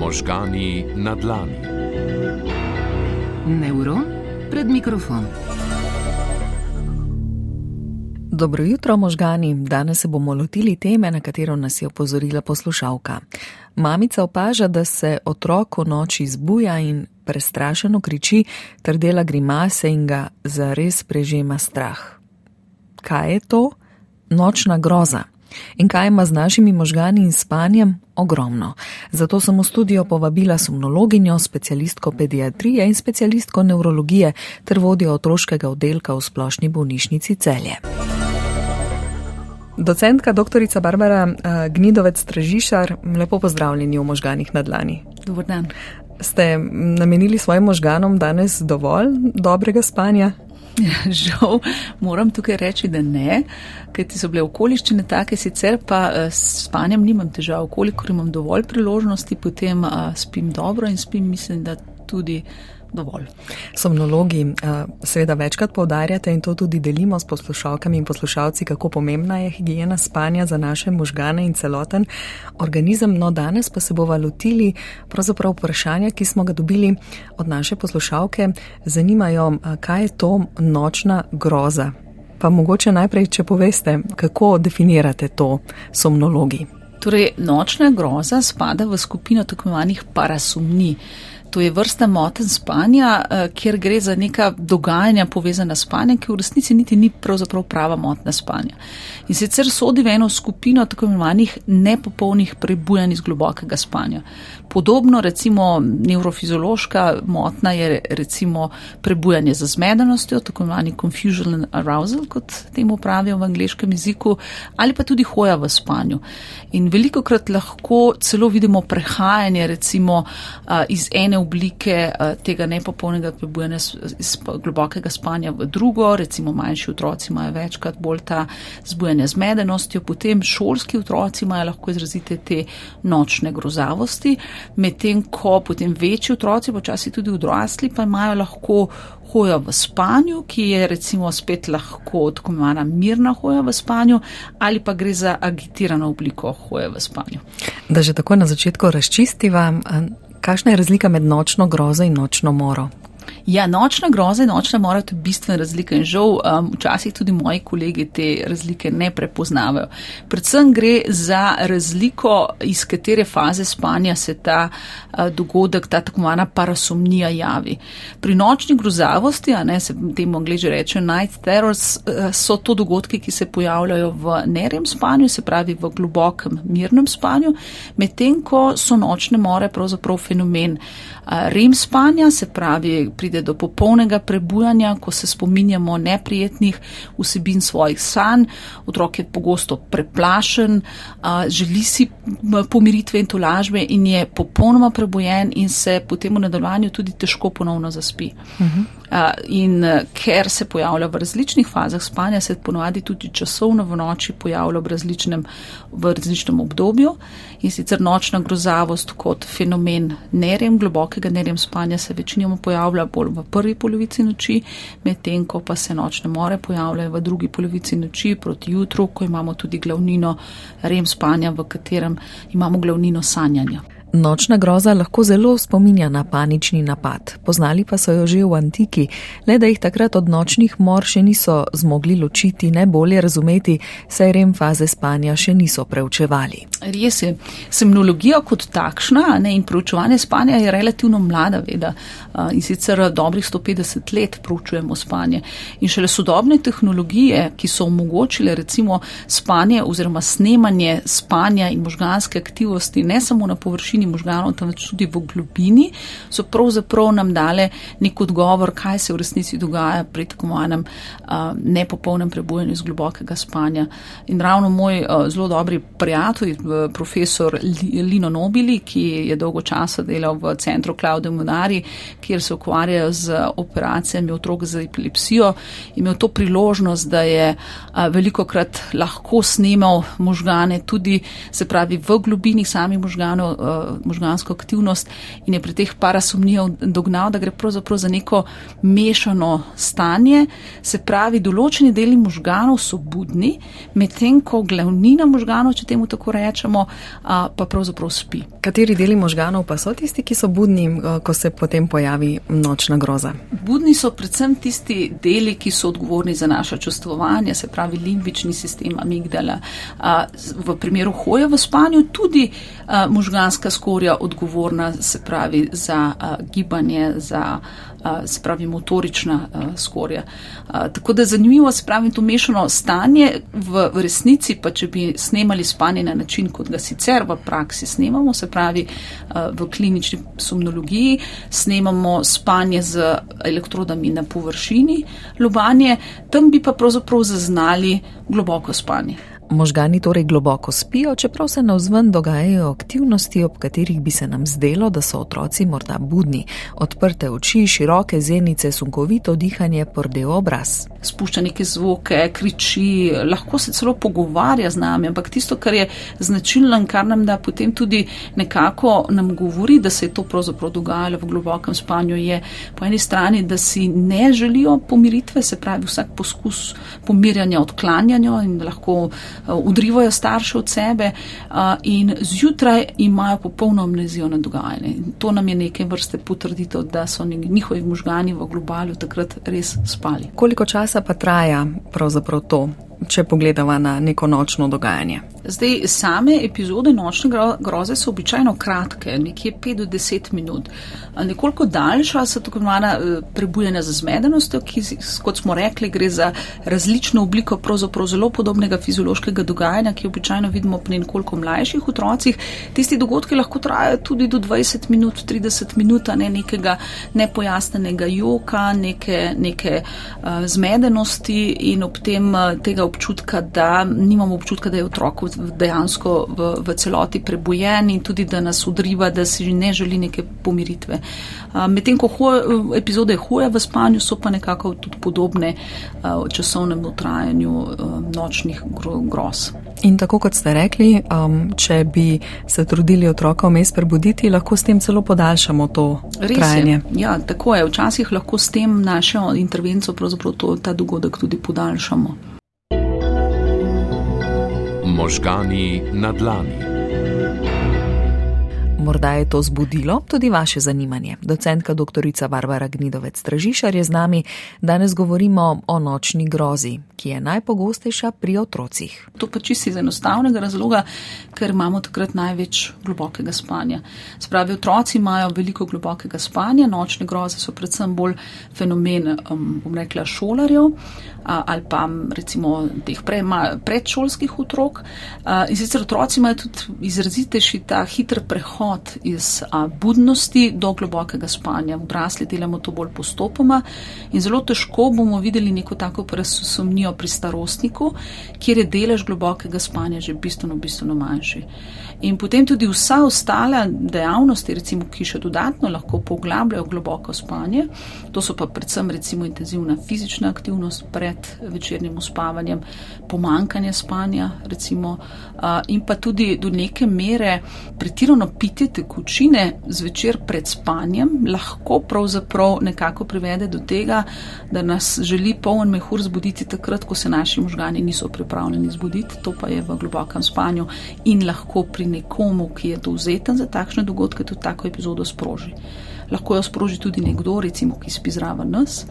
Možgani na dlani. Neuron pred mikrofon. Dobro jutro, možgani. Danes se bomo lotili teme, na katero nas je opozorila poslušalka. Mamica opaža, da se otrok v noči zbuja in prestrašeno kriči ter dela grimase in ga zares prežema strah. Kaj je to? Nočna groza. In kaj ima z našimi možgani in spanjem? Ogromno. Zato sem v studio povabila somnologinjo, specialistko pediatrije in specialistko neurologije ter vodjo otroškega oddelka v splošni bolnišnici celje. Docentka dr. Barbara Gnidovec Tražišar, lepo pozdravljeni v možganih na dlani. Dobar dan. Ste namenili svojim možganom danes dovolj dobrega spanja? Žal moram tukaj reči, da ne, ker ti so bile okoliščine take, sicer pa s spanjem nimam težav. Kolikor imam dovolj priložnosti, potem spim dobro in spim, mislim, da tudi dovolj. Somnologi seveda večkrat povdarjate in to tudi delimo s poslušalkami in poslušalci, kako pomembna je higiena spanja za naše možgane in celoten organizem. No, danes pa se bova lotili pravzaprav vprašanja, ki smo ga dobili od naše poslušalke. Zanimajo, kaj je to nočna groza. Pa mogoče najprej, če poveste, kako definirate to somnologi. Torej, nočna groza spada v skupino tako imenovanih parasomnij. To je vrsta moten spanja, kjer gre za neka dogajanja povezana s spanjem, ki v resnici niti ni pravzaprav prava motna spanja. In sicer sodi v eno skupino tako imenovanih nepopolnih prebujanj iz globokega spanja. Podobno recimo nevrofiziološka motna je recimo prebujanje za zmedenostjo, tako imenovani confusion and arousal, kot temu pravijo v angliškem jeziku, ali pa tudi hoja v spanju. In veliko krat lahko celo vidimo prehajanje recimo iz ene oblike tega nepopolnega prebujanja iz globokega spanja v drugo, recimo manjši otroci imajo večkrat bolj ta zbujanje z medenostjo, potem šolski otroci imajo lahko izrazite te nočne grozavosti, medtem ko potem večji otroci, počasi tudi odrasli, pa imajo lahko hojo v spanju, ki je recimo spet lahko tako imenovana mirna hoja v spanju, ali pa gre za agitirano obliko hoje v spanju. Da že tako na začetku razčistiva, kakšna je razlika med nočno grozo in nočno moro? Ja, nočna groza in nočna mora to je bistvena razlika in žal um, včasih tudi moji kolegi te razlike ne prepoznavajo. Predvsem gre za razliko, iz katere faze spanja se ta uh, dogodek, ta tako mana parasomnija javi. Pri nočni grozavosti, a ne se temu angliži reče night terrors, uh, so to dogodki, ki se pojavljajo v nerem spanju, se pravi v globokem mirnem spanju, medtem ko so nočne more pravzaprav fenomen uh, rem spanja, se pravi pride do popolnega prebujanja, ko se spominjamo neprijetnih vsebin svojih sanj, otrok je pogosto preplašen, želi si pomiritve in tolažbe in je popolnoma prebujen in se potem v nadaljevanju tudi težko ponovno zaspi. Uh -huh. In ker se pojavlja v različnih fazah spanja, se ponovadi tudi časovno v noči pojavlja v različnem, v različnem obdobju. In sicer nočna grozavost kot fenomen nerem, globokega nerem spanja se večinoma pojavlja bolj v prvi polovici noči, medtem ko pa se nočne more pojavljajo v drugi polovici noči proti jutru, ko imamo tudi glavnino rem spanja, v katerem imamo glavnino sanjanja. Nočna groza lahko zelo spominja na panični napad. Poznali pa so jo že v antiki, le da jih takrat od nočnih mor še niso zmogli ločiti, ne bolje razumeti, saj rem faze spanja še niso preučevali. Res je. Semnologija kot takšna ne, in preučevanje spanja je relativno mlada veda in sicer dobrih 150 let preučujemo spanje. In šele sodobne tehnologije, ki so omogočile recimo spanje oziroma snemanje spanja in možganske aktivnosti ne samo na površini, površini možganov, temveč tudi v globini, so pravzaprav nam dale nek odgovor, kaj se v resnici dogaja pri tako manjem nepopolnem prebujanju iz globokega spanja. In ravno moj zelo dobri prijatelj, profesor Lino Nobili, ki je dolgo časa delal v centru Klaude Monari, kjer se ukvarjajo z operacijami otrok z epilepsijo, imel to priložnost, da je veliko krat lahko snemal možgane tudi, se pravi, v globini samih možganov. Možgansko aktivnost in je pri teh parasomnijah dognal, da gre pravzaprav za neko mešano stanje, se pravi, določeni deli možganov so budni, medtem ko glavnina možganov, če temu tako rečemo, pa pravzaprav spi. Kateri deli možganov pa so tisti, ki so budni, ko se potem pojavi nočna groza? Budni so predvsem tisti deli, ki so odgovorni za naše čustvovanje, se pravi limbični sistem, amigdala. V primeru hoje v spanju tudi možganska skorja odgovorna, se pravi za gibanje, za se pravi motorična skorja. Tako da zanimivo, se pravi, to mešano stanje v, v resnici, pa če bi snemali spanje na način, kot ga sicer v praksi snemamo, se pravi v klinični somnologiji, snemamo spanje z elektrodami na površini lobanje, tam bi pa pravzaprav zaznali globoko spanje. Možgani torej globoko spijo, čeprav se na vzven dogajajo aktivnosti, ob katerih bi se nam zdelo, da so otroci morda budni. Odprte oči, široke zenice, sunkovito dihanje, prdev obraz. Spušča neke zvoke, kriči, lahko se celo pogovarja z nami, ampak tisto, kar je značilno in kar nam da potem tudi nekako nam govori, da se je to pravzaprav dogajalo v globokem spanju, je po eni strani, da si ne želijo pomiritve, se pravi vsak poskus pomirjanja, odklanjanja in lahko Eh, udrivajo starše od sebe eh, in zjutraj imajo popolno amnezijo na dogajanje. To nam je neke vrste potrditev, da so njihovi možgani v globalu takrat res spali. Koliko časa pa traja pravzaprav to? Če pogledamo na neko nočno dogajanje. Zdaj, same epizode nočne groze so običajno kratke, nekje 5 do 10 minut. Nekoliko daljša so tako imenovana eh, prebujanja za zmedenostjo, ki, kot smo rekli, gre za različno obliko pravzaprav zelo podobnega fiziološkega dogajanja, ki običajno vidimo pri nekoliko mlajših otrocih. Tisti dogodki lahko trajajo tudi do 20 minut, 30 minut, ne nekega nepojasnenega joka, neke, neke uh, zmedenosti in ob tem uh, tega občutka, da nimamo občutka, da je otrok dejansko v, v celoti prebojen in tudi, da nas udriva, da si ne želi neke pomiritve. Medtem ko hoje, epizode hoje v spanju so pa nekako tudi podobne časovnemu trajanju nočnih groz. In tako kot ste rekli, um, če bi se trudili otroka vmes prebuditi, lahko s tem celo podaljšamo to Res trajanje. Je. Ja, tako je. Včasih lahko s tem našo intervencijo pravzaprav to, ta dogodek tudi podaljšamo možgani na dlani. Morda je to zbudilo tudi vaše zanimanje. Docentka dr. Barbara Gnidovec Tražišar je z nami. Danes govorimo o nočni grozi, ki je najpogostejša pri otrocih. To pa čisto iz enostavnega razloga, ker imamo takrat največ globokega spanja. Spravi, otroci imajo veliko globokega spanja, nočne groze so predvsem bolj fenomen, um, bom rekla, šolarjev ali pa recimo teh pre, predšolskih otrok. In sicer otroci imajo tudi izrazitejši ta hiter prehod iz budnosti do globokega spanja. Odrasli delamo to bolj postopoma in zelo težko bomo videli neko tako presumnijo pri starostniku, kjer je delež globokega spanja že bistveno, bistveno manjši. In potem tudi vsa ostale dejavnosti, recimo, ki še dodatno lahko poglabljajo globoko spanje, to so pa predvsem recimo intenzivna fizična aktivnost pred večernim uspavanjem, pomankanje spanja recimo, in pa tudi do neke mere pretirano pitje tekočine zvečer pred spanjem lahko pravzaprav nekako privede do tega, da nas želi poln mehur zbuditi takrat, ko se naši možgani niso pripravljeni zbuditi, to pa je v globokem spanju in lahko pri nekomu, ki je dovzeten za takšne dogodke, tudi tako epizodo sproži. Lahko jo sproži tudi nekdo, recimo, ki spi zraven nas.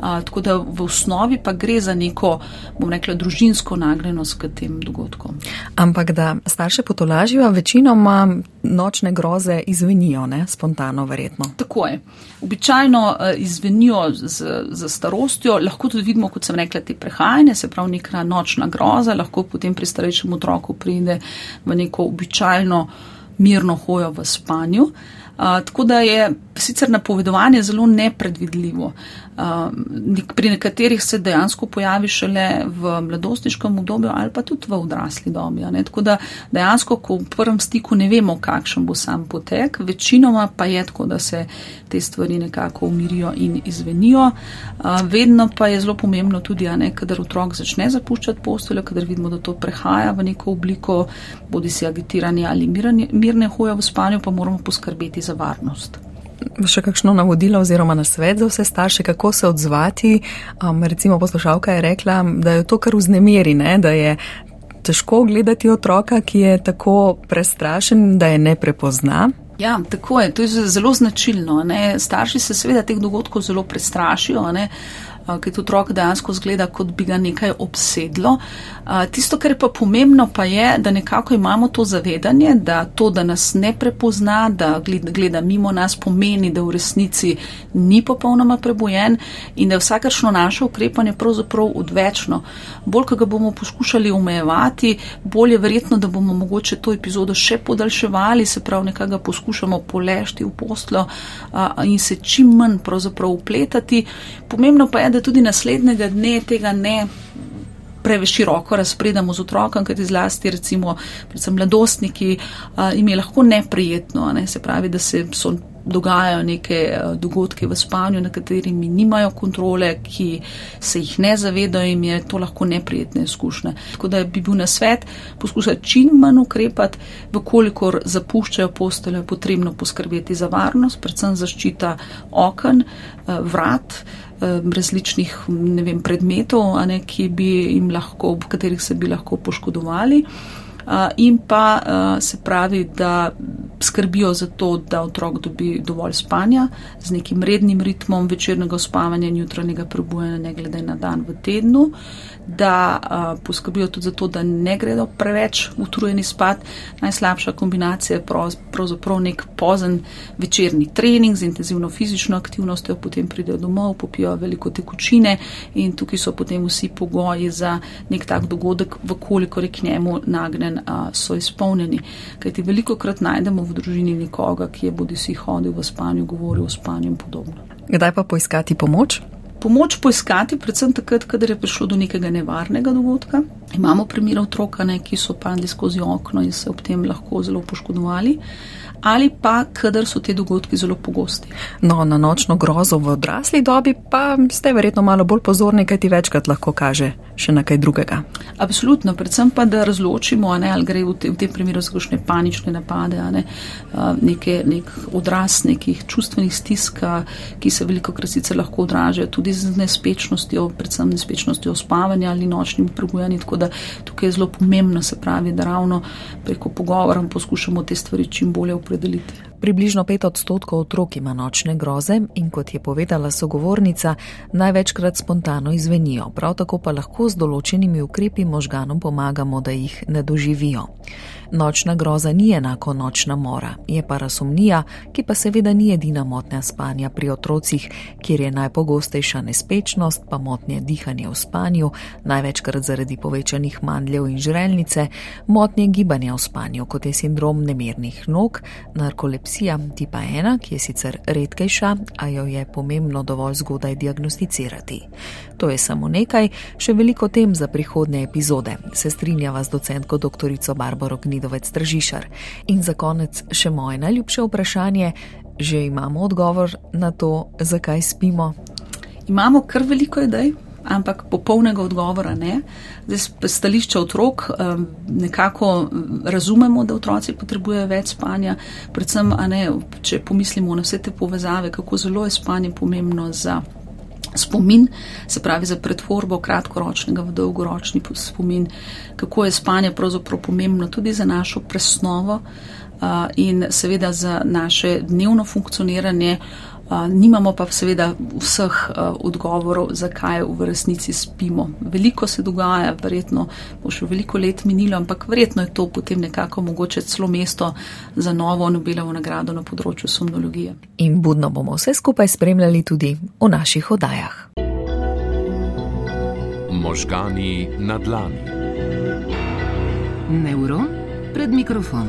A, tako da v osnovi pa gre za neko, bom rekla, družinsko nagnjenost k tem dogodkom. Ampak da starše potolažijo, večinoma nočne groze izvenijo, ne? spontano verjetno. Tako je. Običajno izvenijo z, z starostjo, lahko tudi vidimo, kot sem rekla, te prehajanje, se pravi neka nočna groza, lahko potem pri starejšem otroku pride v neko običajno mirno hojo v spanju. tako da je sicer napovedovanje zelo nepredvidljivo. Pri nekaterih se dejansko pojavi šele v mladostniškem obdobju ali pa tudi v odrasli dobi. Tako da dejansko, ko v prvem stiku ne vemo, kakšen bo sam potek, večinoma pa je tako, da se te stvari nekako umirijo in izvenijo. Vedno pa je zelo pomembno tudi, ne, kadar otrok začne zapuščati posteljo, kadar vidimo, da to prehaja v neko obliko, bodi si agitiranje ali mirne hoje v spanju, pa moramo poskrbeti za varnost še kakšno navodilo oziroma nasvet za vse starše, kako se odzvati. Um, recimo poslušalka je rekla, da jo to kar vznemiri, ne? da je težko gledati otroka, ki je tako prestrašen, da je ne prepozna. Ja, tako je, to je zelo značilno. Ne? Starši se seveda teh dogodkov zelo prestrašijo. Ne? Ker otrok dejansko zgleda, kot bi ga nekaj obsedlo. Tisto, kar je pa pomembno, pa je, da nekako imamo to zavedanje, da to, da nas ne prepozna, da gleda mimo nas, pomeni, da v resnici ni popolnoma prebojen in da je vsakršno naše ukrepanje pravzaprav odvečno. Bolj, ko ga bomo poskušali omejevati, bolje verjetno, da bomo mogoče to epizodo še podaljševali, se pravi, nekako poskušamo polešti v poslo in se čim manj pravzaprav upletati. Pomembno pa je, da tudi naslednjega dne tega ne preveč široko razpredamo z otrokom, kajti zlasti recimo predvsem mladostniki jim je lahko neprijetno, ne? se pravi, da se so dogajajo neke dogodke v spanju, na katerimi nimajo kontrole, ki se jih ne zavedajo in je to lahko neprijetne izkušnje. Tako da bi bil na svet poskušati čim manj ukrepati, vkolikor zapuščajo posteljo, je potrebno poskrbeti za varnost, predvsem zaščita okn, vrat, različnih vem, predmetov, ne, ki bi jim lahko, v katerih se bi lahko poškodovali. In pa se pravi, da skrbijo za to, da otrok dobi dovolj spanja z nekim rednim ritmom večernega spavanja in jutranjega prebujanja, ne glede na dan v tednu da poskrbijo tudi za to, da ne gredo preveč utrujeni spat. Najslabša kombinacija je pravzaprav nek pozen večerni trening z intenzivno fizično aktivnostjo, potem pridejo domov, popijo veliko tekočine in tukaj so potem vsi pogoji za nek tak dogodek, vkolikor je k njemu nagnen, uh, so izpolnjeni. Kajti veliko krat najdemo v družini nekoga, ki je bodi si hodil v spanju, govoril o spanju in podobno. Kdaj pa poiskati pomoč? pomoč poiskati, predvsem takrat, kadar je prišlo do nekega nevarnega dogodka. Imamo primere otroka, ne, ki so padli skozi okno in se ob tem lahko zelo poškodovali ali pa kadar so te dogodki zelo pogosti. No, na nočno grozo v odrasli dobi pa ste verjetno malo bolj pozorni, kaj ti večkrat lahko kaže še na kaj drugega. Absolutno, predvsem pa, da razločimo, ne, ali gre v, te, v tem primeru za kakšne panične napade, ne, neke, nek odraz nekih čustvenih stisk, ki se veliko krat sicer lahko odražajo tudi z nespečnostjo, predvsem nespečnostjo spavanja ali nočnim prebujanjem. Tako da tukaj je zelo pomembno, se pravi, da ravno preko pogovora poskušamo te stvari čim bolje upravljati produlite. Približno pet odstotkov otrok ima nočne groze in kot je povedala sogovornica, največkrat spontano izvenijo, prav tako pa lahko z določenimi ukrepi možganom pomagamo, da jih ne doživijo. Nočna groza ni enako nočna mora, je pa razumnija, ki pa seveda ni edina motnja spanja pri otrocih, kjer je najpogostejša nespečnost, pa motnje dihanja v spanju, največkrat zaradi povečanih mandljev in žrelnice, motnje gibanja v spanju, kot je sindrom nemirnih nog, narkolepsija tipa 1, ki je sicer redkejša, a jo je pomembno dovolj zgodaj diagnosticirati. To je samo nekaj, še veliko tem za prihodne epizode, se strinjava z docentko dr. Barbaro Gnid. Vidovec Tržišar. In za konec še moje najljubše vprašanje. Že imamo odgovor na to, zakaj spimo? Imamo kar veliko idej, ampak popolnega odgovora ne. Zdaj, stališče otrok nekako razumemo, da otroci potrebujejo več spanja, predvsem, ne, če pomislimo na vse te povezave, kako zelo je spanje pomembno za spomin, se pravi za pretvorbo kratkoročnega v dolgoročni spomin, kako je spanje pravzaprav pomembno tudi za našo presnovo in seveda za naše dnevno funkcioniranje. Nimamo pa seveda vseh odgovorov, zakaj v resnici spimo. Veliko se dogaja, verjetno bo še veliko let minilo, ampak verjetno je to potem nekako mogoče celo mesto za novo Nobelovo nagrado na področju somnologije. In budno bomo vse skupaj spremljali tudi v naših oddajah. Možgani na dlani. Neuron pred mikrofon.